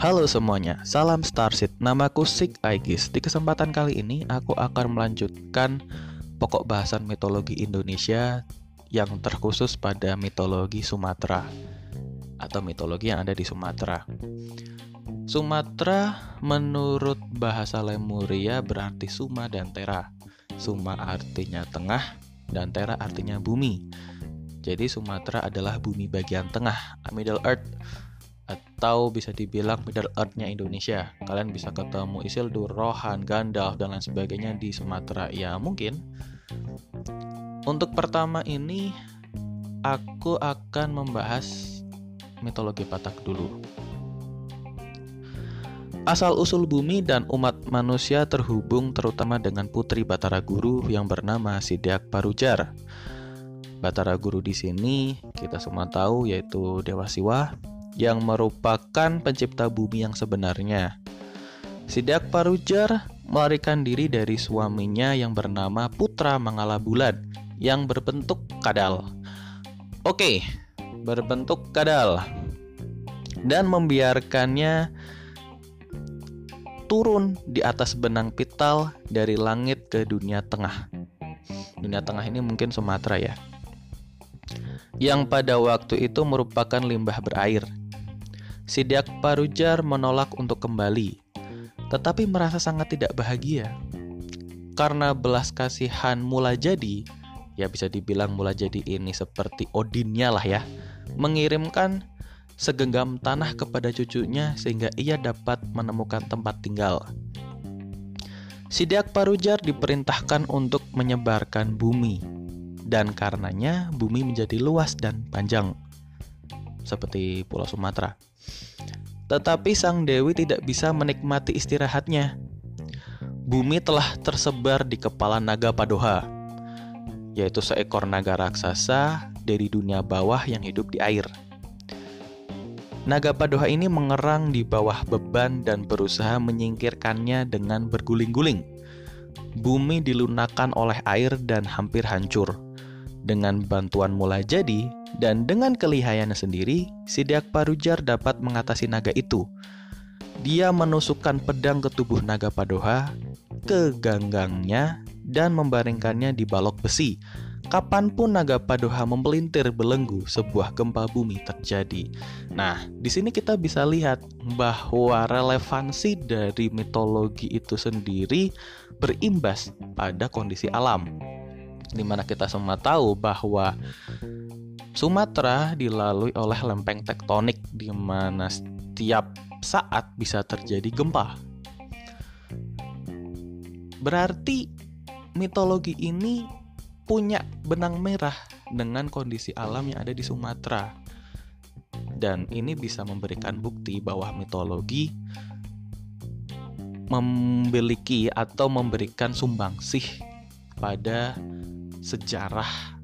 Halo semuanya, salam Starseed. Namaku Sik Aegis. Di kesempatan kali ini aku akan melanjutkan pokok bahasan mitologi Indonesia yang terkhusus pada mitologi Sumatera atau mitologi yang ada di Sumatera. Sumatera menurut bahasa Lemuria berarti Suma dan Tera. Suma artinya tengah dan Tera artinya bumi. Jadi Sumatera adalah bumi bagian tengah, Middle Earth atau bisa dibilang Middle Earth-nya Indonesia. Kalian bisa ketemu Isildur, Rohan, Gandalf dan lain sebagainya di Sumatera. Ya, mungkin. Untuk pertama ini aku akan membahas mitologi Batak dulu. Asal-usul bumi dan umat manusia terhubung terutama dengan putri Batara Guru yang bernama Sidak Parujar. Batara Guru di sini kita semua tahu yaitu Dewa Siwa yang merupakan pencipta bumi yang sebenarnya. Sidak Parujar melarikan diri dari suaminya yang bernama Putra Mangala Bulan yang berbentuk kadal. Oke, berbentuk kadal. Dan membiarkannya turun di atas benang pital dari langit ke dunia tengah. Dunia tengah ini mungkin Sumatera ya. Yang pada waktu itu merupakan limbah berair Sidiak Parujar menolak untuk kembali, tetapi merasa sangat tidak bahagia. Karena belas kasihan mula jadi, ya bisa dibilang mula jadi ini seperti Odinnya lah ya, mengirimkan segenggam tanah kepada cucunya sehingga ia dapat menemukan tempat tinggal. Sidiak Parujar diperintahkan untuk menyebarkan bumi, dan karenanya bumi menjadi luas dan panjang, seperti Pulau Sumatera. Tetapi sang dewi tidak bisa menikmati istirahatnya. Bumi telah tersebar di kepala naga Padoha, yaitu seekor naga raksasa dari dunia bawah yang hidup di air. Naga Padoha ini mengerang di bawah beban dan berusaha menyingkirkannya dengan berguling-guling. Bumi dilunakan oleh air dan hampir hancur. Dengan bantuan mula jadi, dan dengan kelihayannya sendiri, Sidak Parujar dapat mengatasi naga itu. Dia menusukkan pedang ke tubuh naga Padoha, ke ganggangnya, dan membaringkannya di balok besi. Kapan pun naga Padoha mempelintir belenggu, sebuah gempa bumi terjadi. Nah, di sini kita bisa lihat bahwa relevansi dari mitologi itu sendiri berimbas pada kondisi alam. Di mana kita semua tahu bahwa Sumatera dilalui oleh lempeng tektonik di mana setiap saat bisa terjadi gempa. Berarti mitologi ini punya benang merah dengan kondisi alam yang ada di Sumatera. Dan ini bisa memberikan bukti bahwa mitologi memiliki atau memberikan sumbangsih pada sejarah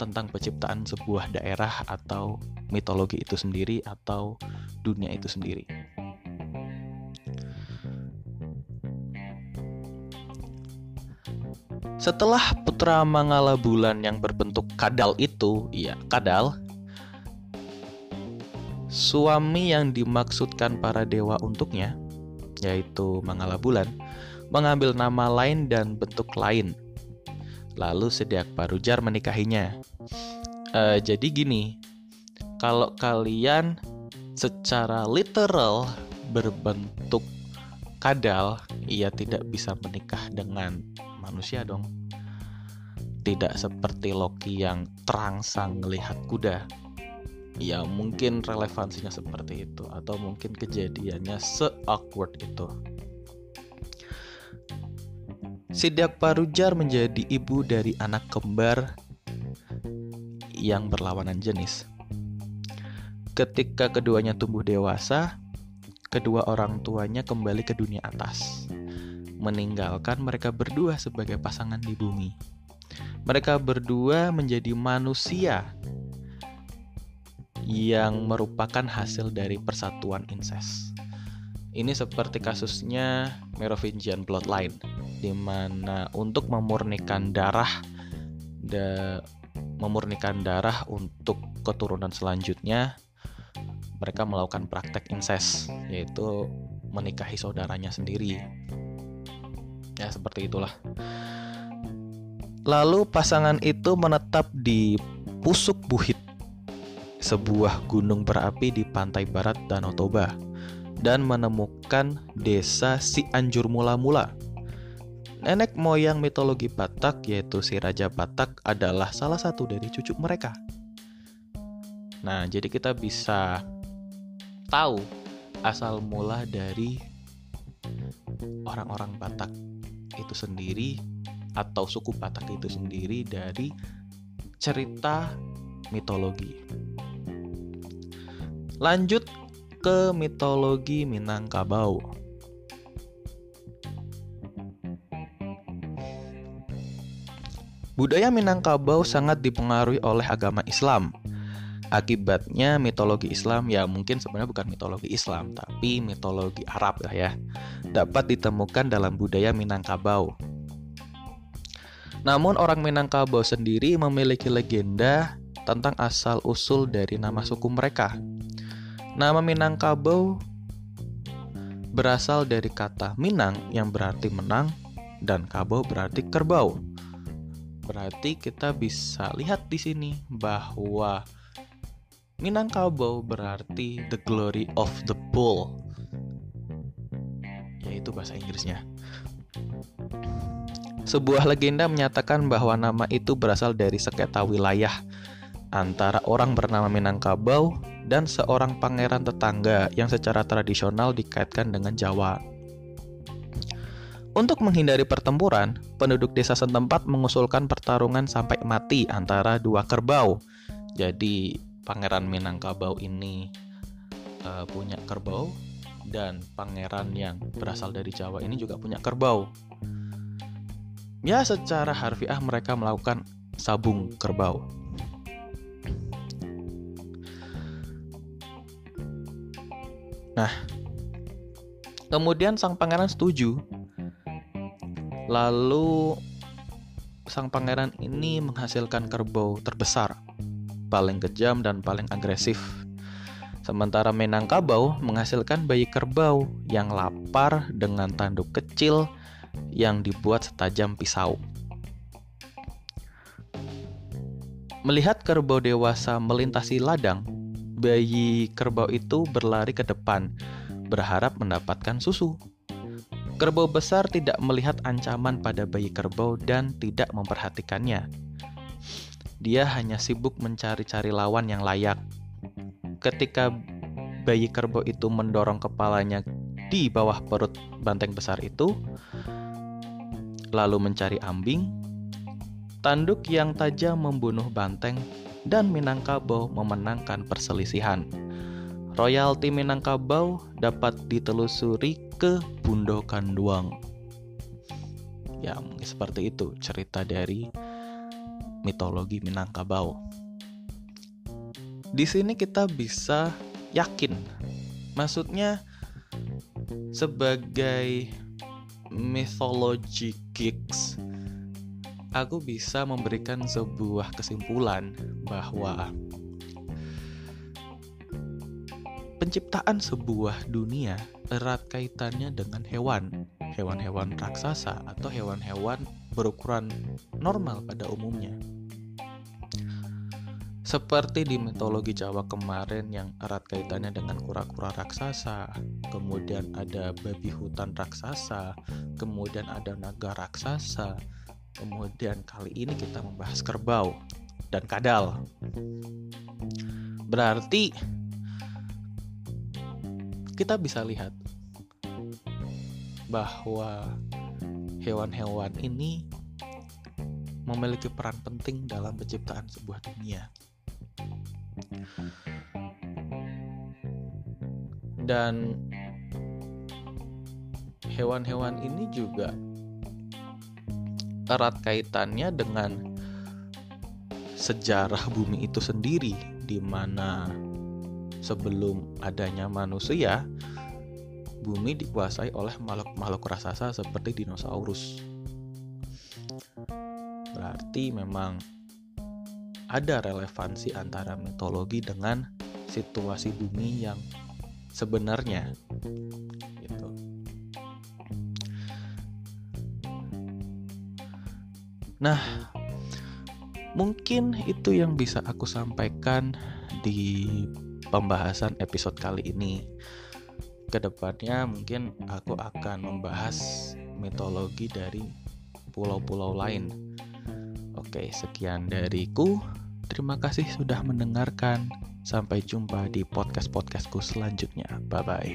tentang penciptaan sebuah daerah atau mitologi itu sendiri atau dunia itu sendiri. Setelah putra Mangala Bulan yang berbentuk kadal itu, iya kadal, suami yang dimaksudkan para dewa untuknya, yaitu Mangala Bulan, mengambil nama lain dan bentuk lain Lalu Sediak Parujar menikahinya. Uh, jadi gini, kalau kalian secara literal berbentuk kadal, ia tidak bisa menikah dengan manusia dong. Tidak seperti Loki yang terangsang melihat kuda. Ya mungkin relevansinya seperti itu atau mungkin kejadiannya se-awkward itu. Sidak Parujar menjadi ibu dari anak kembar yang berlawanan jenis. Ketika keduanya tumbuh dewasa, kedua orang tuanya kembali ke dunia atas, meninggalkan mereka berdua sebagai pasangan di bumi. Mereka berdua menjadi manusia yang merupakan hasil dari persatuan incest. Ini seperti kasusnya Merovingian bloodline di mana untuk memurnikan darah da, memurnikan darah untuk keturunan selanjutnya, mereka melakukan praktek incest, yaitu menikahi saudaranya sendiri. Ya, seperti itulah. Lalu pasangan itu menetap di Pusuk Buhit, sebuah gunung berapi di pantai barat Danau Toba, dan menemukan desa Cianjur Mula-Mula Nenek moyang mitologi Batak yaitu si Raja Batak adalah salah satu dari cucu mereka. Nah, jadi kita bisa tahu asal mula dari orang-orang Batak itu sendiri atau suku Batak itu sendiri dari cerita mitologi. Lanjut ke mitologi Minangkabau. Budaya Minangkabau sangat dipengaruhi oleh agama Islam. Akibatnya mitologi Islam ya mungkin sebenarnya bukan mitologi Islam tapi mitologi Arab lah ya dapat ditemukan dalam budaya Minangkabau. Namun orang Minangkabau sendiri memiliki legenda tentang asal usul dari nama suku mereka. Nama Minangkabau berasal dari kata Minang yang berarti menang dan Kabau berarti kerbau. Berarti kita bisa lihat di sini bahwa Minangkabau berarti the glory of the bull. Yaitu bahasa Inggrisnya. Sebuah legenda menyatakan bahwa nama itu berasal dari sengketa wilayah antara orang bernama Minangkabau dan seorang pangeran tetangga yang secara tradisional dikaitkan dengan Jawa. Untuk menghindari pertempuran, penduduk desa setempat mengusulkan pertarungan sampai mati antara dua kerbau. Jadi, Pangeran Minangkabau ini uh, punya kerbau dan pangeran yang berasal dari Jawa ini juga punya kerbau. Ya, secara harfiah mereka melakukan sabung kerbau. Nah, kemudian sang pangeran setuju Lalu sang pangeran ini menghasilkan kerbau terbesar, paling kejam dan paling agresif. Sementara Menangkabau menghasilkan bayi kerbau yang lapar dengan tanduk kecil yang dibuat setajam pisau. Melihat kerbau dewasa melintasi ladang, bayi kerbau itu berlari ke depan, berharap mendapatkan susu. Kerbau besar tidak melihat ancaman pada bayi kerbau dan tidak memperhatikannya. Dia hanya sibuk mencari-cari lawan yang layak. Ketika bayi kerbau itu mendorong kepalanya di bawah perut banteng besar itu, lalu mencari ambing, tanduk yang tajam membunuh banteng dan Minangkabau memenangkan perselisihan. Royalti Minangkabau dapat ditelusuri ke Bundo Kanduang. Ya, seperti itu cerita dari mitologi Minangkabau. Di sini kita bisa yakin, maksudnya sebagai mythology geeks, aku bisa memberikan sebuah kesimpulan bahwa penciptaan sebuah dunia erat kaitannya dengan hewan, hewan-hewan raksasa atau hewan-hewan berukuran normal pada umumnya. Seperti di mitologi Jawa kemarin yang erat kaitannya dengan kura-kura raksasa, kemudian ada babi hutan raksasa, kemudian ada naga raksasa, kemudian kali ini kita membahas kerbau dan kadal. Berarti kita bisa lihat bahwa hewan-hewan ini memiliki peran penting dalam penciptaan sebuah dunia. Dan hewan-hewan ini juga erat kaitannya dengan sejarah bumi itu sendiri di mana sebelum adanya manusia, bumi dikuasai oleh makhluk-makhluk raksasa seperti dinosaurus. Berarti memang ada relevansi antara mitologi dengan situasi bumi yang sebenarnya gitu. Nah, mungkin itu yang bisa aku sampaikan di pembahasan episode kali ini. Ke depannya mungkin aku akan membahas mitologi dari pulau-pulau lain. Oke, sekian dariku. Terima kasih sudah mendengarkan. Sampai jumpa di podcast-podcastku selanjutnya. Bye bye.